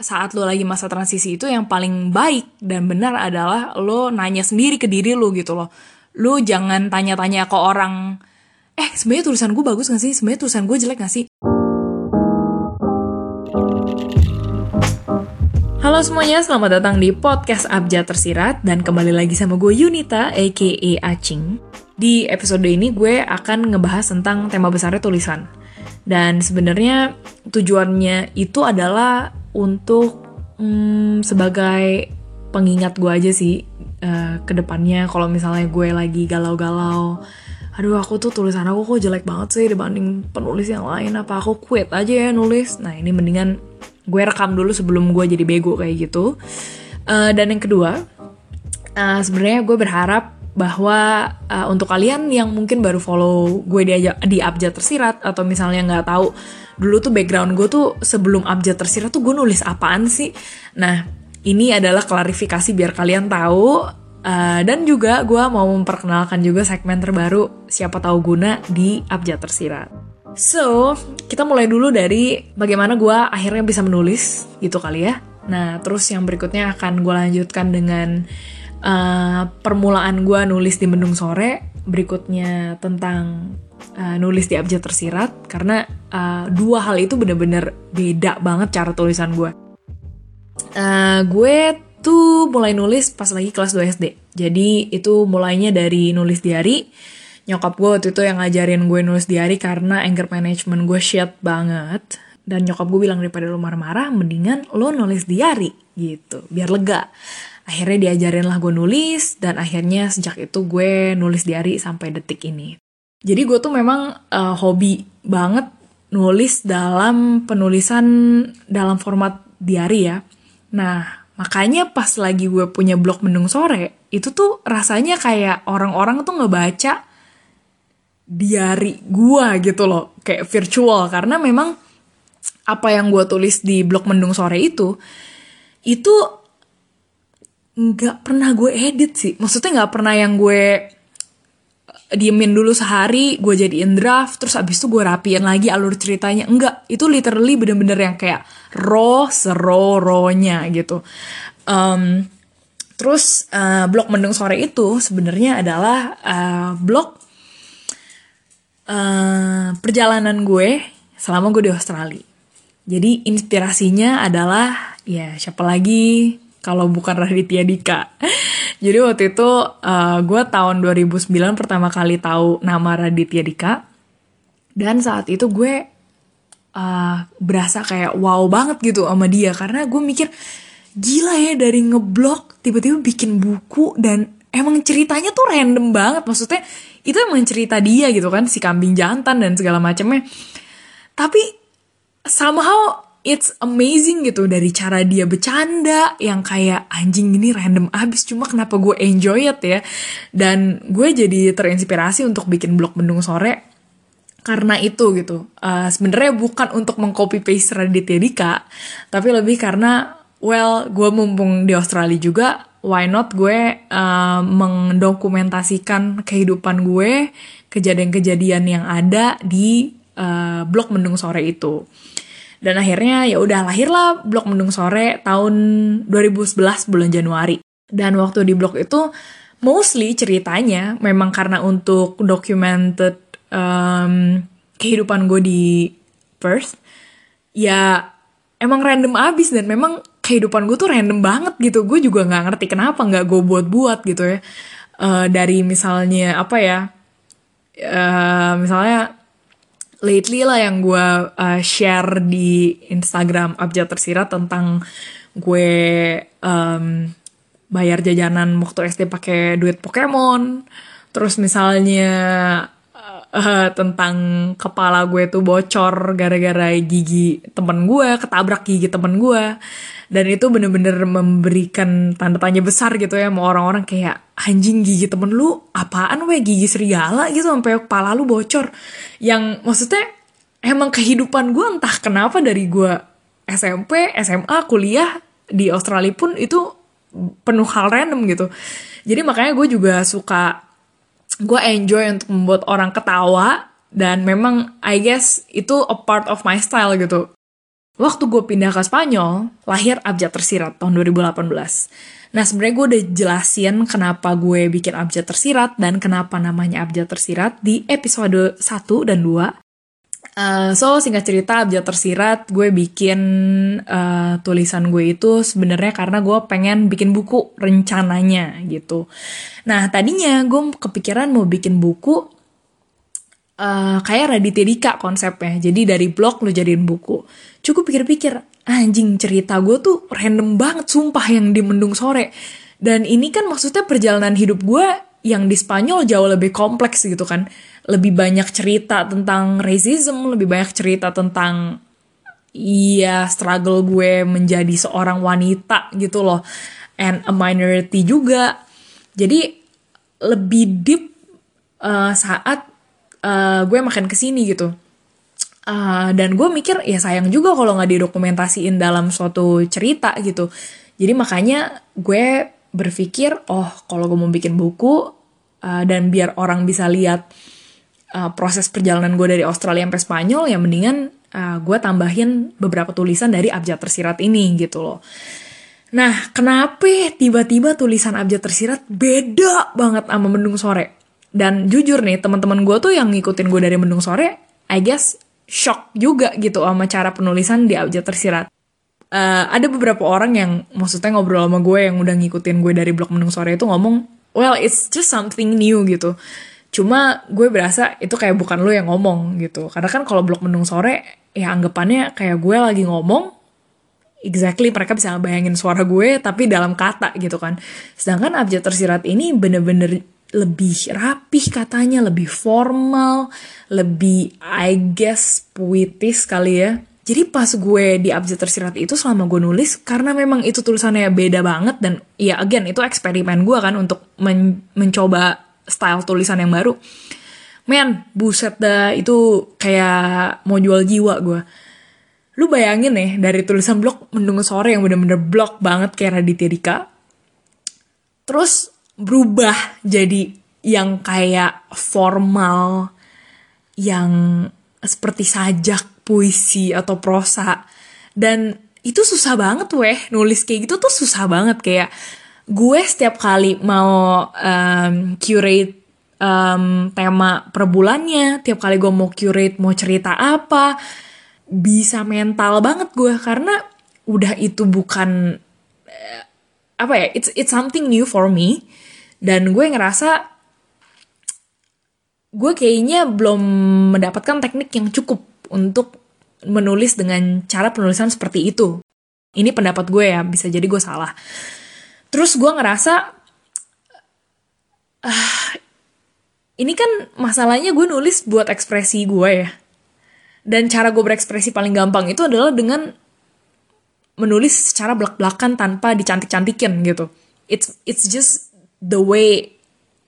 saat lo lagi masa transisi itu yang paling baik dan benar adalah lo nanya sendiri ke diri lo gitu loh. Lo jangan tanya-tanya ke orang, eh sebenarnya tulisan gue bagus gak sih? Sebenarnya tulisan gue jelek gak sih? Halo semuanya, selamat datang di podcast Abjad Tersirat dan kembali lagi sama gue Yunita aka Acing. Di episode ini gue akan ngebahas tentang tema besarnya tulisan. Dan sebenarnya tujuannya itu adalah untuk hmm, sebagai pengingat gue aja sih uh, ke depannya. Kalau misalnya gue lagi galau-galau aduh aku tuh tulisan aku kok jelek banget sih dibanding penulis yang lain. Apa aku quit aja ya nulis? Nah ini mendingan gue rekam dulu sebelum gue jadi bego kayak gitu. Uh, dan yang kedua uh, sebenarnya gue berharap bahwa uh, untuk kalian yang mungkin baru follow gue di, di abjad tersirat atau misalnya nggak tahu dulu tuh background gue tuh sebelum abjad tersirat tuh gue nulis apaan sih? Nah ini adalah klarifikasi biar kalian tahu uh, dan juga gue mau memperkenalkan juga segmen terbaru siapa tahu guna di abjad tersirat so kita mulai dulu dari bagaimana gue akhirnya bisa menulis gitu kali ya. Nah terus yang berikutnya akan gue lanjutkan dengan uh, permulaan gue nulis di Mendung Sore berikutnya tentang uh, nulis di abjad tersirat karena uh, dua hal itu bener-bener beda banget cara tulisan gue. Uh, gue tuh mulai nulis pas lagi kelas 2 SD. Jadi itu mulainya dari nulis diary. Nyokap gue waktu itu yang ngajarin gue nulis diary karena anger management gue shit banget. Dan nyokap gue bilang daripada lo marah-marah, mendingan lo nulis diary gitu, biar lega. Akhirnya diajarin lah gue nulis, dan akhirnya sejak itu gue nulis diary sampai detik ini. Jadi gue tuh memang uh, hobi banget nulis dalam penulisan dalam format diary ya. Nah, makanya pas lagi gue punya blog Mendung Sore, itu tuh rasanya kayak orang-orang tuh ngebaca diary gue gitu loh, kayak virtual. Karena memang apa yang gue tulis di blog Mendung Sore itu, itu nggak pernah gue edit sih. Maksudnya nggak pernah yang gue diemin dulu sehari, gue jadiin draft, terus abis itu gue rapiin lagi alur ceritanya. Enggak, itu literally bener-bener yang kayak raw, seroronya gitu. Um, terus uh, blog Mendung Sore itu sebenarnya adalah uh, blog uh, perjalanan gue selama gue di Australia. Jadi inspirasinya adalah ya siapa lagi kalau bukan Raditya Dika. Jadi waktu itu uh, gue tahun 2009 pertama kali tahu nama Raditya Dika. Dan saat itu gue uh, berasa kayak wow banget gitu sama dia. Karena gue mikir gila ya dari ngeblok tiba-tiba bikin buku dan emang ceritanya tuh random banget. Maksudnya itu emang cerita dia gitu kan si kambing jantan dan segala macamnya. Tapi somehow it's amazing gitu dari cara dia bercanda yang kayak anjing ini random abis cuma kenapa gue enjoy it ya? Dan gue jadi terinspirasi untuk bikin blog Bendung Sore karena itu gitu. Uh, sebenarnya bukan untuk mengcopy paste Raditya Dika tapi lebih karena well gue mumpung di Australia juga why not gue uh, mendokumentasikan kehidupan gue kejadian-kejadian yang ada di uh, blog Mendung Sore itu dan akhirnya ya udah lahirlah blog Mendung Sore tahun 2011 bulan Januari. Dan waktu di blog itu mostly ceritanya memang karena untuk documented um, kehidupan gue di Perth ya emang random abis dan memang kehidupan gue tuh random banget gitu gue juga nggak ngerti kenapa nggak gue buat-buat gitu ya uh, dari misalnya apa ya uh, misalnya lately lah yang gue uh, share di Instagram Abjad Tersirat tentang gue um, bayar jajanan waktu SD pakai duit Pokemon. Terus misalnya uh, tentang kepala gue tuh bocor gara-gara gigi temen gue, ketabrak gigi temen gue. Dan itu bener-bener memberikan tanda tanya besar gitu ya sama orang-orang kayak anjing gigi temen lu apaan weh gigi serigala gitu sampai kepala lu bocor. Yang maksudnya emang kehidupan gue entah kenapa dari gue SMP SMA kuliah di Australia pun itu penuh hal random gitu. Jadi makanya gue juga suka gue enjoy untuk membuat orang ketawa dan memang I guess itu a part of my style gitu waktu gue pindah ke Spanyol, lahir Abjad Tersirat tahun 2018. Nah sebenarnya gue udah jelasin kenapa gue bikin Abjad Tersirat dan kenapa namanya Abjad Tersirat di episode 1 dan 2. Uh, so singkat cerita Abjad Tersirat gue bikin uh, tulisan gue itu sebenarnya karena gue pengen bikin buku rencananya gitu. Nah tadinya gue kepikiran mau bikin buku uh, kayak Raditya Dika konsepnya. Jadi dari blog lu jadiin buku. Cukup pikir-pikir, anjing cerita gue tuh random banget sumpah yang di Mendung Sore. Dan ini kan maksudnya perjalanan hidup gue yang di Spanyol jauh lebih kompleks gitu kan. Lebih banyak cerita tentang racism, lebih banyak cerita tentang iya struggle gue menjadi seorang wanita gitu loh. And a minority juga. Jadi lebih deep uh, saat uh, gue makan ke sini gitu uh, dan gue mikir ya sayang juga kalau nggak didokumentasiin dalam suatu cerita gitu jadi makanya gue berpikir oh kalau gue mau bikin buku uh, dan biar orang bisa lihat uh, proses perjalanan gue dari Australia sampai Spanyol ya mendingan uh, gue tambahin beberapa tulisan dari abjad tersirat ini gitu loh Nah, kenapa tiba-tiba tulisan abjad tersirat beda banget sama Mendung Sore? Dan jujur nih, teman-teman gue tuh yang ngikutin gue dari Mendung Sore, I guess shock juga gitu sama cara penulisan di Abjad Tersirat. Uh, ada beberapa orang yang maksudnya ngobrol sama gue yang udah ngikutin gue dari blog Mendung Sore itu ngomong, well it's just something new gitu. Cuma gue berasa itu kayak bukan lo yang ngomong gitu. Karena kan kalau blog Mendung Sore ya anggapannya kayak gue lagi ngomong, exactly mereka bisa ngebayangin suara gue tapi dalam kata gitu kan. Sedangkan Abjad Tersirat ini bener-bener lebih rapih katanya, lebih formal, lebih I guess puitis kali ya. Jadi pas gue di abjad tersirat itu selama gue nulis, karena memang itu tulisannya beda banget dan ya again itu eksperimen gue kan untuk men mencoba style tulisan yang baru. Men, buset dah itu kayak mau jual jiwa gue. Lu bayangin nih dari tulisan blog Mendung Sore yang bener-bener blog banget kayak Raditya Dika. Terus berubah jadi yang kayak formal, yang seperti sajak puisi atau prosa. Dan itu susah banget weh, nulis kayak gitu tuh susah banget. Kayak gue setiap kali mau um, curate um, tema per bulannya, tiap kali gue mau curate mau cerita apa, bisa mental banget gue. Karena udah itu bukan uh, apa ya, it's it's something new for me. Dan gue ngerasa gue kayaknya belum mendapatkan teknik yang cukup untuk menulis dengan cara penulisan seperti itu. Ini pendapat gue ya, bisa jadi gue salah. Terus gue ngerasa, uh, ini kan masalahnya gue nulis buat ekspresi gue ya. Dan cara gue berekspresi paling gampang itu adalah dengan menulis secara belak-belakan tanpa dicantik-cantikin gitu. It's it's just the way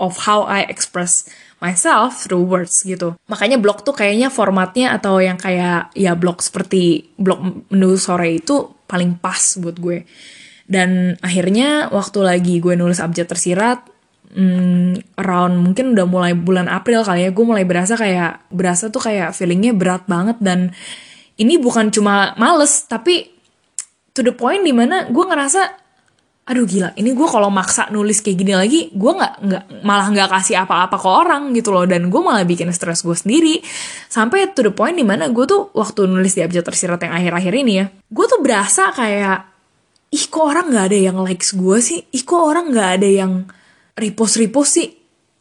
of how I express myself through words gitu. Makanya blog tuh kayaknya formatnya atau yang kayak ya blog seperti blog menu sore itu paling pas buat gue. Dan akhirnya waktu lagi gue nulis abjad tersirat, hmm, around mungkin udah mulai bulan April kali ya, gue mulai berasa kayak berasa tuh kayak feelingnya berat banget dan ini bukan cuma males tapi to the point di mana gue ngerasa aduh gila. Ini gue kalau maksa nulis kayak gini lagi gue nggak nggak malah nggak kasih apa-apa ke orang gitu loh. Dan gue malah bikin stres gue sendiri. Sampai to the point di mana gue tuh waktu nulis di abjad tersirat yang akhir-akhir ini ya gue tuh berasa kayak ih kok orang nggak ada yang likes gue sih? Ih kok orang nggak ada yang repost repost sih?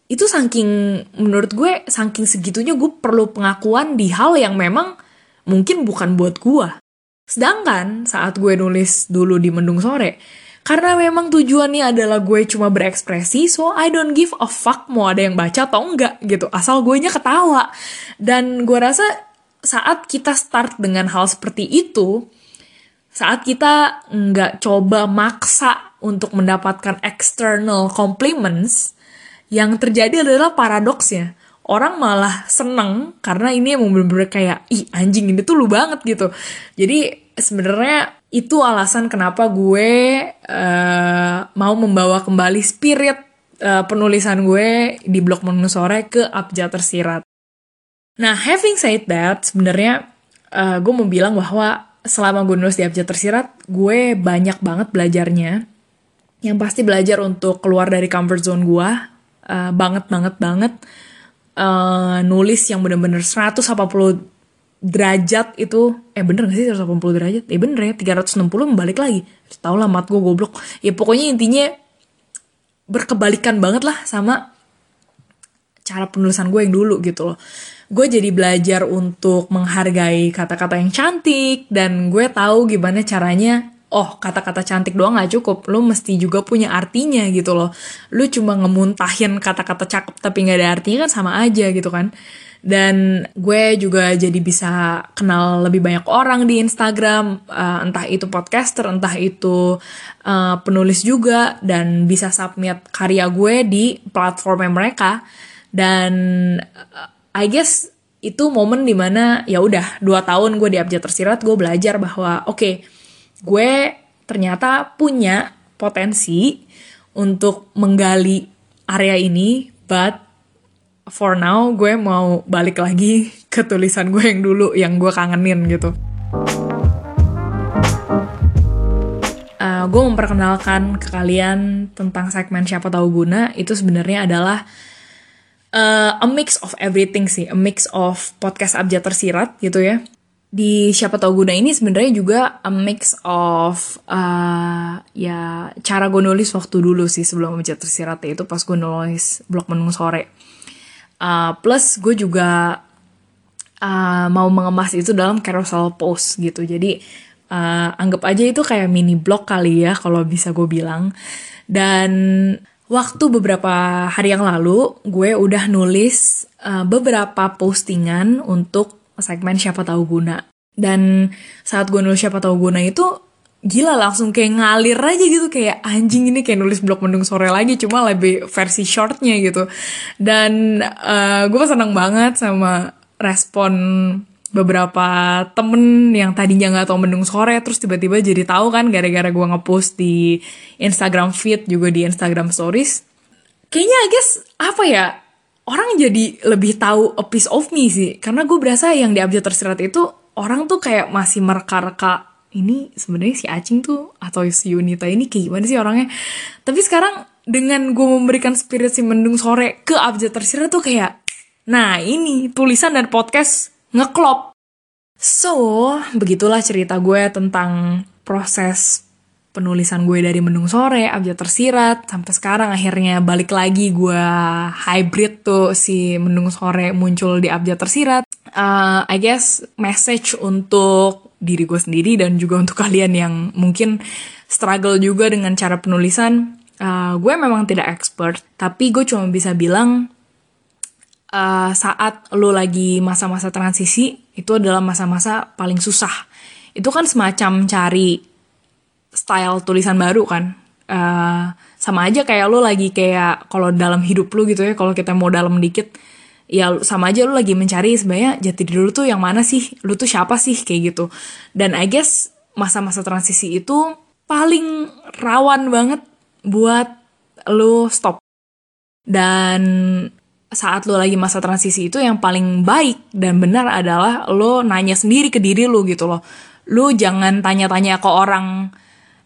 Itu saking menurut gue saking segitunya gue perlu pengakuan di hal yang memang mungkin bukan buat gue sedangkan saat gue nulis dulu di mendung sore karena memang tujuannya adalah gue cuma berekspresi, so I don't give a fuck mau ada yang baca atau enggak gitu. Asal gue nya ketawa. Dan gue rasa saat kita start dengan hal seperti itu, saat kita nggak coba maksa untuk mendapatkan external compliments, yang terjadi adalah paradoksnya. Orang malah seneng karena ini emang bener-bener kayak, ih anjing ini tuh lu banget gitu. Jadi sebenarnya itu alasan kenapa gue uh, mau membawa kembali spirit uh, penulisan gue di blog Menu Sore ke Abjad Tersirat. Nah, having said that, sebenarnya uh, gue mau bilang bahwa selama gue nulis di Abjad Tersirat, gue banyak banget belajarnya. Yang pasti belajar untuk keluar dari comfort zone gue. Uh, banget, banget, banget. Uh, nulis yang bener-bener 180 derajat itu eh bener gak sih 180 derajat? Eh bener ya 360 balik lagi. Tau lah mat gue goblok. Ya pokoknya intinya berkebalikan banget lah sama cara penulisan gue yang dulu gitu loh. Gue jadi belajar untuk menghargai kata-kata yang cantik dan gue tahu gimana caranya oh kata-kata cantik doang gak cukup. Lu mesti juga punya artinya gitu loh. Lu cuma ngemuntahin kata-kata cakep tapi gak ada artinya kan sama aja gitu kan. Dan gue juga jadi bisa kenal lebih banyak orang di Instagram uh, entah itu podcaster entah itu uh, penulis juga dan bisa submit karya gue di platformnya mereka. Dan uh, I guess itu momen di mana ya udah dua tahun gue di Abjad Tersirat gue belajar bahwa oke okay, gue ternyata punya potensi untuk menggali area ini but for now gue mau balik lagi ke tulisan gue yang dulu yang gue kangenin gitu. Uh, gue memperkenalkan ke kalian tentang segmen siapa tahu guna itu sebenarnya adalah uh, a mix of everything sih, a mix of podcast abjad tersirat gitu ya. Di siapa tahu guna ini sebenarnya juga a mix of uh, ya cara gue nulis waktu dulu sih sebelum abjad tersirat itu pas gue nulis blog menung sore. Uh, plus gue juga uh, mau mengemas itu dalam carousel post gitu. Jadi uh, anggap aja itu kayak mini blog kali ya kalau bisa gue bilang. Dan Waktu beberapa hari yang lalu, gue udah nulis uh, beberapa postingan untuk segmen siapa tahu guna. Dan saat gue nulis siapa tahu guna itu gila langsung kayak ngalir aja gitu. Kayak anjing ini kayak nulis blog mendung sore lagi cuma lebih versi shortnya gitu. Dan uh, gue seneng banget sama respon beberapa temen yang tadinya nggak tahu mendung sore terus tiba-tiba jadi tahu kan gara-gara gue ngepost di Instagram feed juga di Instagram stories. Kayaknya I guess apa ya orang jadi lebih tahu a piece of me sih karena gue berasa yang di abjad tersirat itu orang tuh kayak masih mereka-reka ini sebenarnya si Acing tuh atau si Yunita ini kayak gimana sih orangnya tapi sekarang dengan gue memberikan spirit si mendung sore ke abjad tersirat tuh kayak nah ini tulisan dan podcast ngeklop. So, begitulah cerita gue tentang proses penulisan gue dari Mendung Sore, Abjad Tersirat, sampai sekarang akhirnya balik lagi gue hybrid tuh si Mendung Sore muncul di Abjad Tersirat. Uh, I guess message untuk diri gue sendiri dan juga untuk kalian yang mungkin struggle juga dengan cara penulisan. Uh, gue memang tidak expert, tapi gue cuma bisa bilang uh, saat lo lagi masa-masa transisi itu adalah masa-masa paling susah. Itu kan semacam cari style tulisan baru kan. Uh, sama aja kayak lo lagi kayak kalau dalam hidup lo gitu ya, kalau kita mau dalam dikit, ya sama aja lo lagi mencari sebenarnya jati diri lo tuh yang mana sih, lo tuh siapa sih kayak gitu. Dan I guess masa-masa transisi itu paling rawan banget buat lo stop. Dan saat lo lagi masa transisi itu yang paling baik dan benar adalah lo nanya sendiri ke diri lo gitu loh. Lo jangan tanya-tanya ke orang,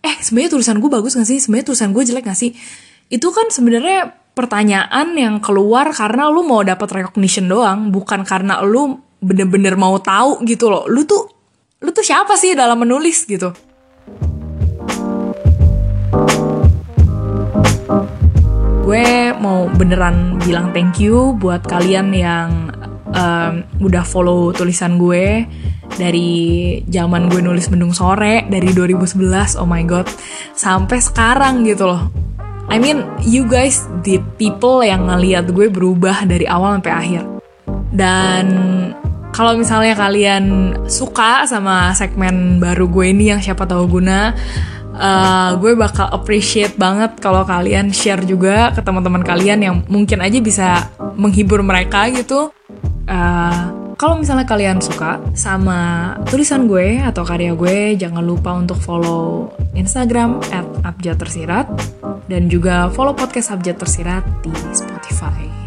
eh sebenarnya tulisan gue bagus gak sih? Sebenarnya tulisan gue jelek gak sih? Itu kan sebenarnya pertanyaan yang keluar karena lo mau dapat recognition doang, bukan karena lo bener-bener mau tahu gitu loh. Lo tuh, lo tuh siapa sih dalam menulis gitu? gue mau beneran bilang thank you buat kalian yang um, udah follow tulisan gue dari zaman gue nulis mendung sore dari 2011 oh my god sampai sekarang gitu loh I mean you guys the people yang ngeliat gue berubah dari awal sampai akhir dan kalau misalnya kalian suka sama segmen baru gue ini yang siapa tahu guna uh, gue bakal appreciate banget kalau kalian share juga ke teman-teman kalian yang mungkin aja bisa menghibur mereka gitu. Uh, kalau misalnya kalian suka sama tulisan gue atau karya gue, jangan lupa untuk follow Instagram at Abjad Tersirat dan juga follow podcast Abjad Tersirat di Spotify.